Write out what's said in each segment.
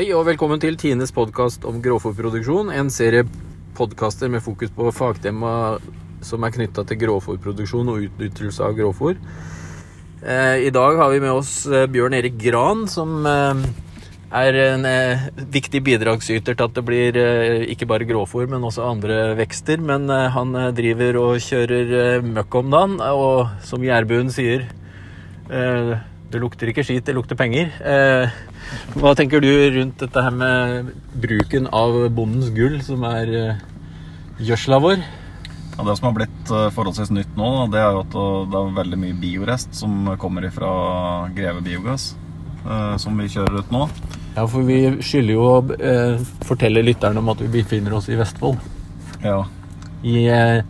Hei og velkommen til Tines podkast om grovfòrproduksjon. En serie podkaster med fokus på fagtema som er knytta til grovfòrproduksjon og utnyttelse av grovfòr. Eh, I dag har vi med oss eh, Bjørn Erik Gran, som eh, er en viktig bidragsyter til at det blir ikke bare grovfòr, men også andre vekster. Men han driver og kjører møkk om dagen, og som Jærbuen sier det lukter ikke skit, det lukter penger. Eh, hva tenker du rundt dette her med bruken av bondens gull, som er eh, gjødsla vår? Ja, det som har blitt eh, forholdsvis nytt nå, det er jo at eh, det er veldig mye biorest som kommer fra Greve Biogass, eh, som vi kjører ut nå. Ja, for vi skylder jo å eh, fortelle lytterne om at vi befinner oss i Vestfold. Ja, I, eh,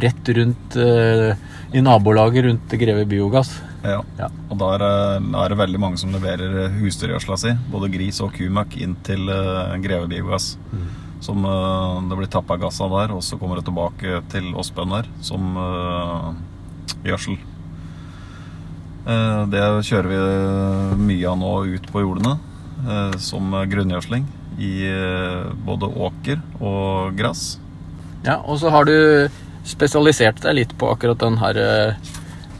rett rundt I nabolaget rundt Greve Biogass. Ja. Ja. Og da er, det- veldig mange som leverer husdyrgjødsla si, både gris og kumøkk, inn til eh, Greve Biogass. Som eh, det blir tappa gass av der, og så kommer det tilbake til oss bønder som eh, gjødsel. Eh, det kjører vi mye av nå ut på jordene eh, som grunngjødsling i eh, både åker og gress. Ja, og så har du spesialisert deg litt på akkurat den her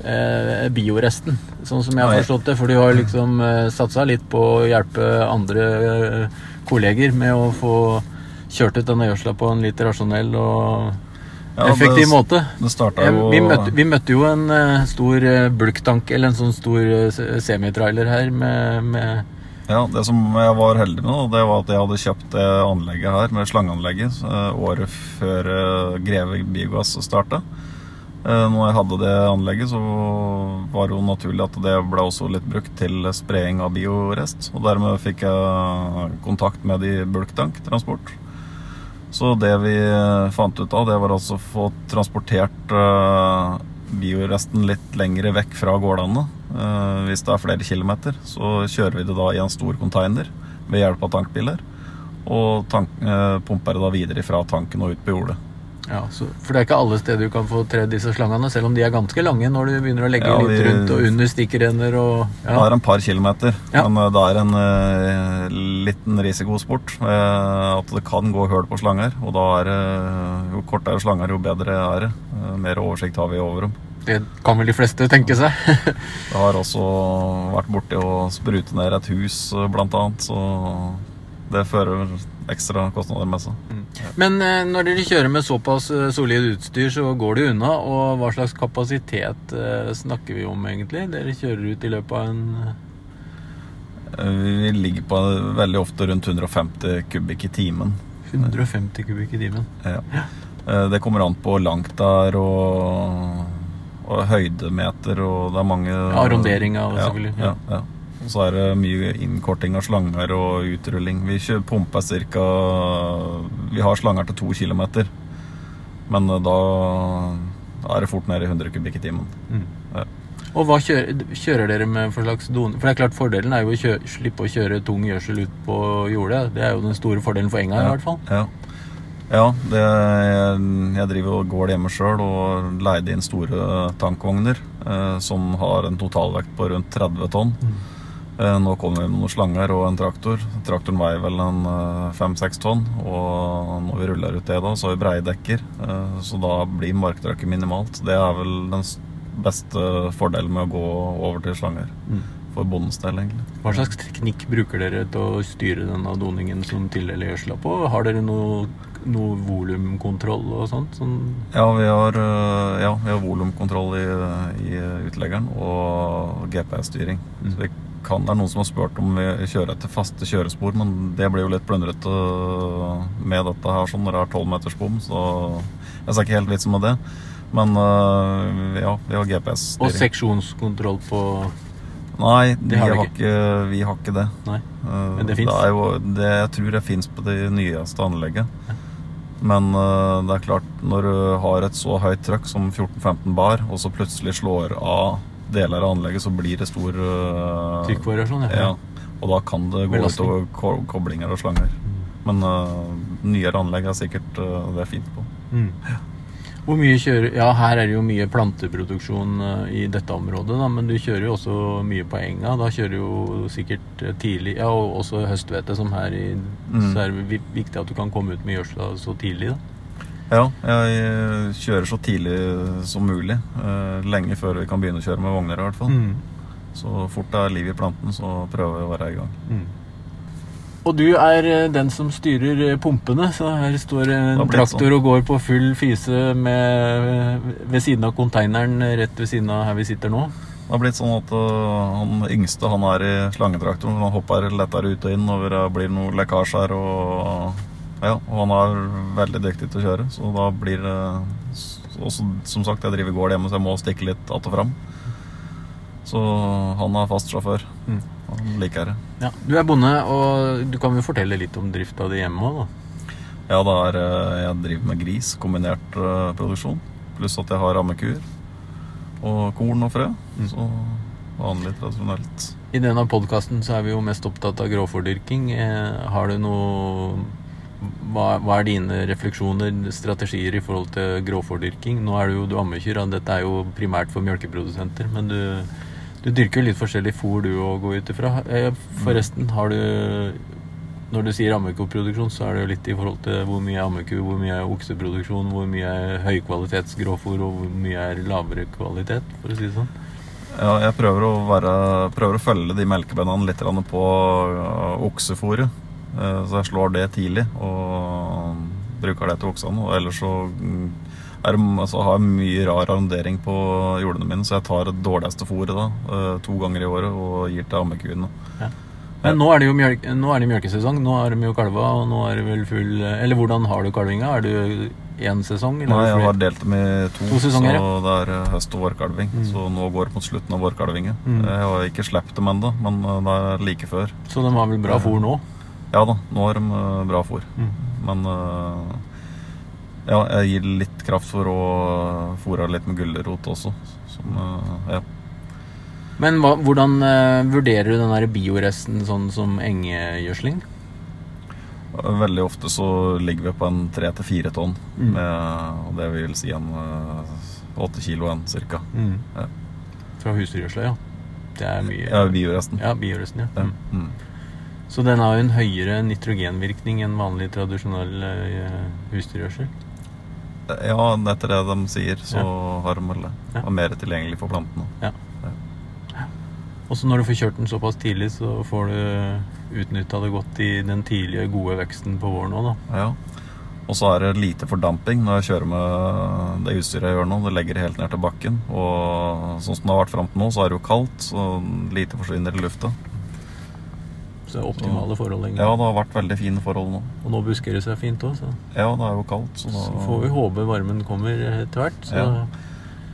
eh, bioresten, sånn som jeg har forstått det. For du har liksom eh, satsa litt på å hjelpe andre eh, kolleger med å få kjørt ut denne gjødsla på en litt rasjonell og Ja, effektiv det- måte. Det Eh, Vi møtte, vi møtte jo en eh, stor eh, bulktank, eller en sånn stor se- semitrailer her med, med Ja, Det som jeg var heldig med, det var at jeg hadde kjøpt det anlegget her, med slangeanlegget, året før Greve Biogass starta. Eh, Når jeg hadde det anlegget, så var det jo naturlig at det ble også litt brukt til spraying av biorest. Og dermed fikk jeg kontakt med de bulktanktransport. Så det vi fant ut av, det var altså å få transportert eh, bioresten litt lengre vekk fra gårdene. Eh, hvis det er flere kilometer, så kjører vi det da i en stor container ved hjelp av tankbiler. Og tank, eh, pumper det da videre fra tanken og ut på jordet. Ja, så, For det er ikke alle steder du kan få tredd disse slangene, selv om de er ganske lange når du begynner å legge Ja, litt rundt og under stikkerender og Det ja. er en par kilometer, Ja. men eh, det er en uh, liten risikosport. Uh, at det kan gå hull på slanger, og da er det Jo kortere slanger, jo bedre er det. Eh, mer oversikt har vi over dem. Det kan vel de fleste tenke seg. Det har også vært borti å sprute ned et hus, eh, blant annet, så det fører ekstra kostnader med seg. Men eh, når dere kjører med såpass eh, solid utstyr, så går det unna. Og hva slags kapasitet eh, snakker vi om egentlig? Dere kjører ut i løpet av en Vi ligger på veldig ofte rundt 150 kubikk i timen. 150 kubikk i timen. Ja. Det kommer an på langt der og, og høydemeter og det er mange Ja, arronderinga og ja, selvfølgelig, Ja, ja. Ja. Og så er det mye innkorting av slanger og utrulling. Vi pumper ca. Vi har slanger til to kilometer, men eh, da da er det fort ned i 100 kubikk i timen. Mm. Ja. Og hva kjører, kjører dere med for slags don... For det er klart Fordelen er jo å kjø, slippe å kjøre tung gjødsel ut på jordet. Det er jo den store fordelen for enga, i hvert fall. Ja, ja det, jeg, jeg driver og går hjemme sjøl og leide inn store tankvogner eh, som har en totalvekt på rundt 30 tonn. Eh, nå kommer vi med noen slanger og en traktor. Traktoren veier vel en fem-seks tonn. Og når vi ruller ut det, da, så har vi breie dekker, eh, så da blir marktrykket minimalt. Det er vel den beste fordelen med å gå over til slanger. Mm. For bondens del, egentlig. Hva slags teknikk bruker dere til å styre denne doningen som tildeler gjødsla på? Har dere noe, noe volumkontroll og sånt? Sånn, Ja, vi har, ja, vi har volumkontroll i, i utleggeren og GPS-styring. Så vi kan, det er noen som har spurt om vi kjører etter faste kjørespor, men det blir jo litt plundrete med dette her sånn når det er 12 meters bom, så jeg ser ikke helt vitsen med det. Men øh, ja, vi har GPS-styring. seksjonskontroll på Nei, vi har ikke, vi har ikke det. Nei. Uh, Men det det, jeg tror det fins på det nyeste anlegget. Men uh, det er klart, når du har et så høyt trøkk som 14-15 bar, og så plutselig slår av deler av anlegget, så blir det stor uh, trykkvariasjon? Ja. Og da kan det gå ut utover ko koblinger og slanger. Men uh, nyere anlegg er sikkert uh, det er fint på. Mm. Hvor mye kjører Ja, her er det jo mye planteproduksjon i dette området, da, men du kjører jo også mye på enga. Da kjører du jo sikkert tidlig Ja, og også høsthvete, som her i Mm. Så er det viktig at du kan komme ut med gjødsla så tidlig, da. Ja, jeg eh, kjører så tidlig som mulig. eh, Lenge før vi kan begynne å kjøre med vogner, i hvert fall. Mm. Så fort det er liv i planten, så prøver vi å være i gang. Mm. Og du er eh, den som styrer eh, pumpene, så her står en traktor sånn. og går på full fise med, ved siden av konteineren eh, rett ved siden av her vi sitter nå. Det har blitt sånn at han yngste han er i slangetraktoren. Han hopper lettere ut og inn når det blir noe lekkasje her. Og, ja, og han er veldig dyktig til å kjøre, så da blir det Og Som sagt, jeg driver gård hjemme, så jeg må stikke litt att og fram. Så han er fast sjåfør. Mm. Han liker det. Ja, Du er bonde, og du kan jo fortelle litt om drifta di hjemme òg, da. Ja, det er øh, Jeg driver med gris, kombinert øh, produksjon. Pluss at jeg har ammekuer. Og korn og frø. Mm. Så vanlig, tradisjonelt. I denne podkasten så er vi jo mest opptatt av grovfòrdyrking. Eh, har du noe hva, hva er dine refleksjoner, strategier i forhold til gråfordyrking Nå er du jo ammekyr, og dette er jo primært for melkeprodusenter, men du, du dyrker jo litt forskjellig fôr du òg, går ut ifra. Eh, forresten, har du Når du sier ammekoproduksjon, så er det jo litt i forhold til hvor mye er ammeku, hvor mye er okseproduksjon, hvor mye er høykvalitets grovfôr, og hvor mye er lavere kvalitet, for å si det sånn. Ja, jeg prøver å, være, prøver å følge de melkebøndene litt på. Eh, Så jeg slår det tidlig og bruker det til voksene. Og ellers så, mm, er det, altså, har jeg mye rar arrondering på jordene mine, så jeg tar det dårligste fôret da, eh, to ganger i året og gir til ammekuene. Men nå er det jo mjølk, nå er det mjølkesesong. Nå er de jo kalva, og nå er det vel full Eller hvordan har du kalvinga? Er du én sesong? Eller Nei, jeg har delt dem i to, To sesonger, ja. så det er eh, høst- og vårkalving. Mm. Så nå går det mot slutten av vårkalvinga. Mm. Jeg har ikke sluppet dem ennå, men eh, det er like før. Så de har vel bra fôr nå? Ja da, nå har de eh, bra fôr. Mm. Men øh, ja, jeg gir litt kraft for å fôre litt med gulrot også. Som, ja. Men hva, hvordan eh, vurderer du den der bioresten sånn som engegjødsling? Veldig ofte så ligger vi på en tre til fire tonn. Mm. Med, og det vil si en åtte kilo en cirka. Ja. Fra husdyrgjødsla, ja. Det er mye. Ja, bioresten. Ja, bioresten, ja. Ja. Mm. Så den har jo en høyere nitrogenvirkning enn vanlig tradisjonell eh, husdyrgjødsel. Ja, etter det de sier, så Ja. har de vel det. Ja. Og mer tilgjengelig for plantene. Og så når du får kjørt den såpass tidlig, så får du utnytta det godt i den tidlige, gode veksten på våren òg, da. Ja. Og så er det lite fordamping når jeg kjører med det utstyret jeg gjør nå. Det legger helt ned til bakken. Og sånn som det har vært fram til nå, så er det jo kaldt, så lite forsvinner i lufta. Optimale forhold, lenger. Ja, det har vært veldig fine forhold nå. Og nå busker det seg fint òg, så. Ja, det er jo kaldt, så da så får vi håpe varmen kommer etter hvert. Så Ja.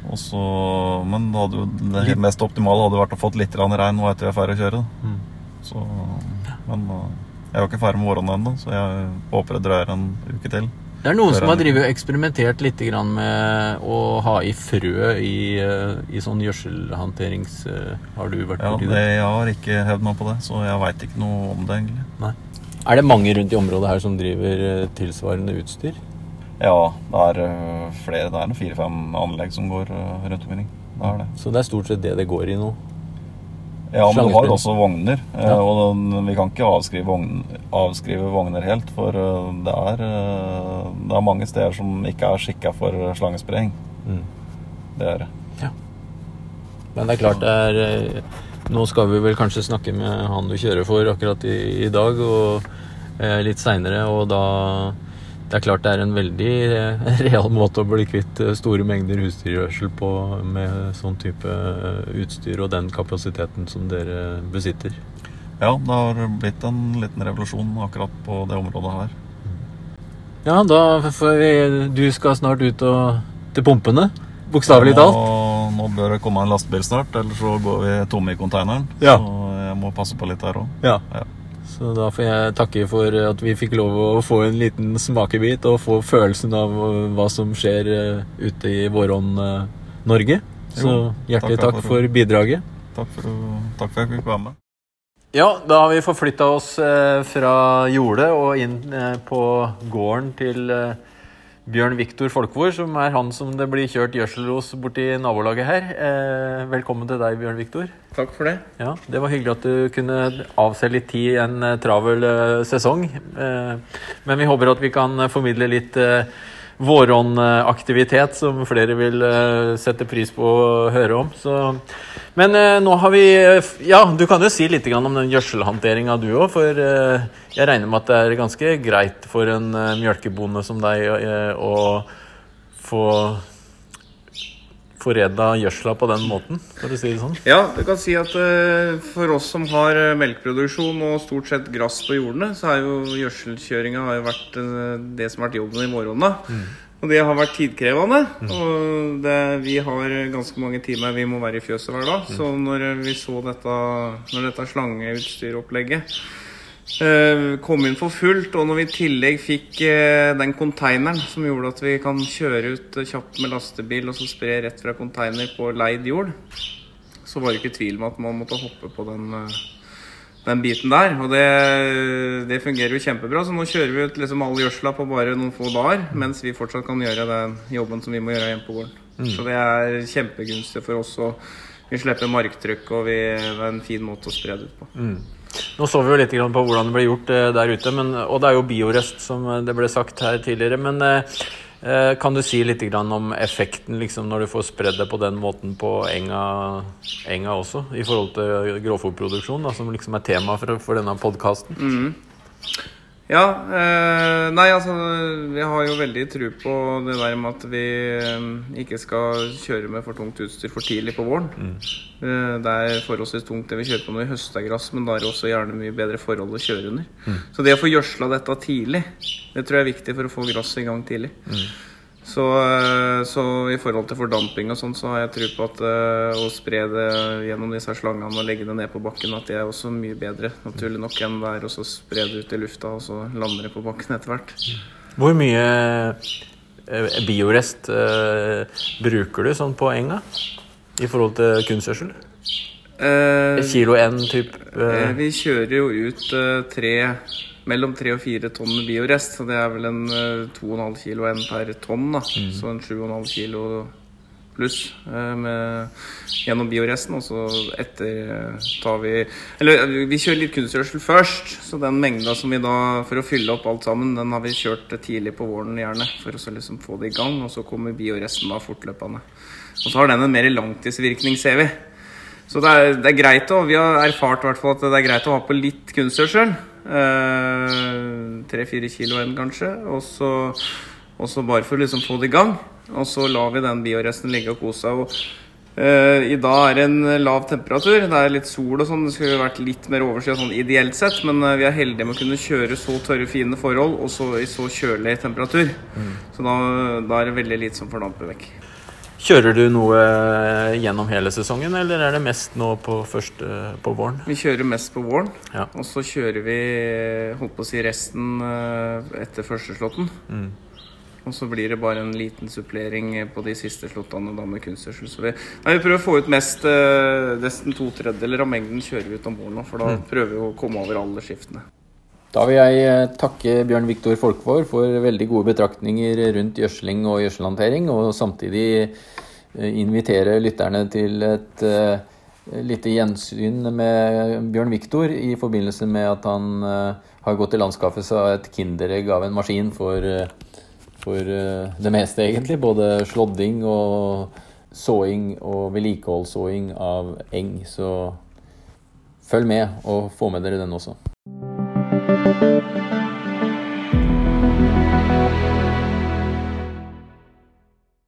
Og så, men det, jo, det Litt- mest optimale hadde vært å fått litt regn nå etter vi er ferdig å kjøre. mm. Så, men uh, jeg er jo ikke ferdig med våronna ennå, så jeg håper det drøyer en uke til. Det er noen som har drivet og eksperimentert litt grann med å ha i frø i, eh, i sånn gjødselhanterings... eh, Har du vært Ja, borti det, det? Jeg har ikke hevd meg på det, så jeg veit ikke noe om det, egentlig. Er det mange rundt i området her som driver eh, tilsvarende utstyr? Ja, det er flere. Det er fire-fem anlegg som går rundt omkring. Det det. Så det er stort sett det det går i nå? Ja, men du har jo også vogner. eh, Ja. Og den, vi kan ikke avskrive, vogn, avskrive vogner helt, for øh, det er, øh, det er mange steder som ikke er skikka for slangespraying. Mm. Det er det. Ja. Men det er klart det er eh, Nå skal vi vel kanskje snakke med han du kjører for akkurat i, i dag, og eh, litt seinere, og da Det er klart det er en veldig eh, real måte å bli kvitt eh, store mengder husdyrgjødsel på med sånn type eh, utstyr og den kapasiteten som dere besitter. Ja, det har blitt en liten revolusjon akkurat på det området her. Ja, da får vi Du skal snart ut og til pumpene. Bokstavelig talt. Nå, nå bør det komme en lastebil snart, ellers så går vi tomme i konteineren. Ja. Så jeg må passe på litt her òg. Ja. Ja. Så da får jeg takke for at vi fikk lov å få en liten smakebit og få følelsen av hva som skjer eh, ute i vårånd eh, Norge. Så hjertelig takk for- bidraget. Takk for, takk for at jeg fikk være med. Ja, da har vi forflytta oss eh, fra jordet og inn eh, på gården til eh, Bjørn Viktor Folkvord, som er han som det blir kjørt gjødselos borti nabolaget her. Eh, velkommen til deg, Bjørn Viktor. Takk for det. Ja, Det var hyggelig at du kunne avse litt tid i en eh, travel eh, sesong. Eh, men vi håper at vi kan formidle litt eh, våronaktivitet som flere vil eh, sette pris på å høre om. Så, men eh, nå har vi Ja, du kan jo si litt om den gjødselhåndteringa du òg, for eh, jeg regner med at det er ganske greit for en eh, mjølkebonde som deg eh, å få foreda gjødsla på den måten, for å si det sånn. Ja, du kan si at eh, for oss som har eh, melkeproduksjon og stort sett gress på jordene, så er jo gjødselkjøringa har vært eh, det som har vært jobben i morgenen. da. Og det har vært tidkrevende. Og det, vi har ganske mange timer vi må være i fjøset hver dag. Så når vi så dette, når dette slangeutstyropplegget kom inn for fullt, og når vi i tillegg fikk eh, den konteineren som gjorde at vi kan kjøre ut eh, kjapt med lastebil og så spre rett fra konteiner på leid jord, så var det ikke tvil om at man måtte hoppe på den, eh, den biten der. Og det, det fungerer jo kjempebra. Så nå kjører vi ut liksom all gjødsla på bare noen få dager, mens vi fortsatt kan gjøre den jobben som vi må gjøre hjemme på gården. Så det er kjempegunstig for oss. og vi slipper marktrykk, og vi, det er en fin måte å spre det ut på. Nå så vi jo litt på hvordan det ble gjort eh, der ute, men, og det er jo biorest, som eh, det ble sagt her tidligere. Men eh, kan du si litt om effekten liksom, når du får spredd det på den måten på enga, enga også, i forhold til grovfòrproduksjon, som liksom er tema for, for denne podkasten? Ja, eh, nei altså Vi har jo veldig tro på det der med at vi eh, ikke skal kjøre med for tungt utstyr for tidlig på våren. Eh, det er forholdsvis tungt det vi kjører på når vi høster gress, men da er det også gjerne mye bedre forhold å kjøre under. Så det å få gjødsla dette tidlig, det tror jeg er viktig for å få gresset i gang tidlig. Så, eh, så i forhold til fordamping og sånn, så har jeg tro på at eh, å spre det gjennom disse slangene og legge det ned på bakken, at det er også mye bedre, naturlig nok, enn det er å spre det ut i lufta, og så lander det på bakken etter hvert. Hvor mye eh, biorest eh, bruker du sånn på enga i forhold til kunstgjødsel? Eh, kilo en type eh, vi kjører jo ut tre mellom tre og fire tonn med biorest, så det er vel en eh, to og en halv kilo en per tonn, da. Så en sju og en halv kilo pluss eh, med, gjennom bioresten, og så etter eh, tar vi Eller eh, vi kjører litt kunstgjødsel først, så den mengda som vi da For å fylle opp alt sammen, den har vi kjørt eh, tidlig på våren gjerne, for å så liksom få det i gang, og så kommer bioresten da fortløpende. Og så har den en mer langtidsvirkning, ser vi. Så det er, det er greit å, Vi har erfart i hvert at det er greit å ha på litt kunstgjødsel. Tre-fire kilo enn kanskje. Og så, og så bare for å liksom få det i gang. Og så lar vi den bioresten ligge og kose seg. Eh, I dag er det en lav temperatur. Det er litt sol og sånn. Det skulle vært litt mer overskyet sånn ideelt sett, men eh, vi er heldige med å kunne kjøre så tørre, fine forhold og så i så kjølig temperatur. Så da, da er det veldig lite som fordamper vekk. Kjører du noe gjennom hele sesongen, eller er det mest nå på, første, på våren? Vi kjører mest på våren, Ja. og så kjører vi holdt på å si resten eh, etter første slåtten. Mm. Og så blir det bare en liten supplering på de siste slåttene da med kunstgjødsel. Så vi, nei, vi prøver å få ut mest eh, Nesten to tredjedeler av mengden kjører vi ut om våren nå, for da prøver vi å komme over alle skiftene. Da vil jeg eh, takke Bjørn Viktor Folkvår for veldig gode betraktninger rundt gjødsling og gjødselhåndtering, og samtidig eh, invitere lytterne til et eh, lite gjensyn med Bjørn Viktor i forbindelse med at han har gått til anskaffelse av et kinderegg av en maskin for, for det meste, egentlig. Både slådding og såing og vedlikeholdssåing av eng. Så følg med, og få med dere den også. Música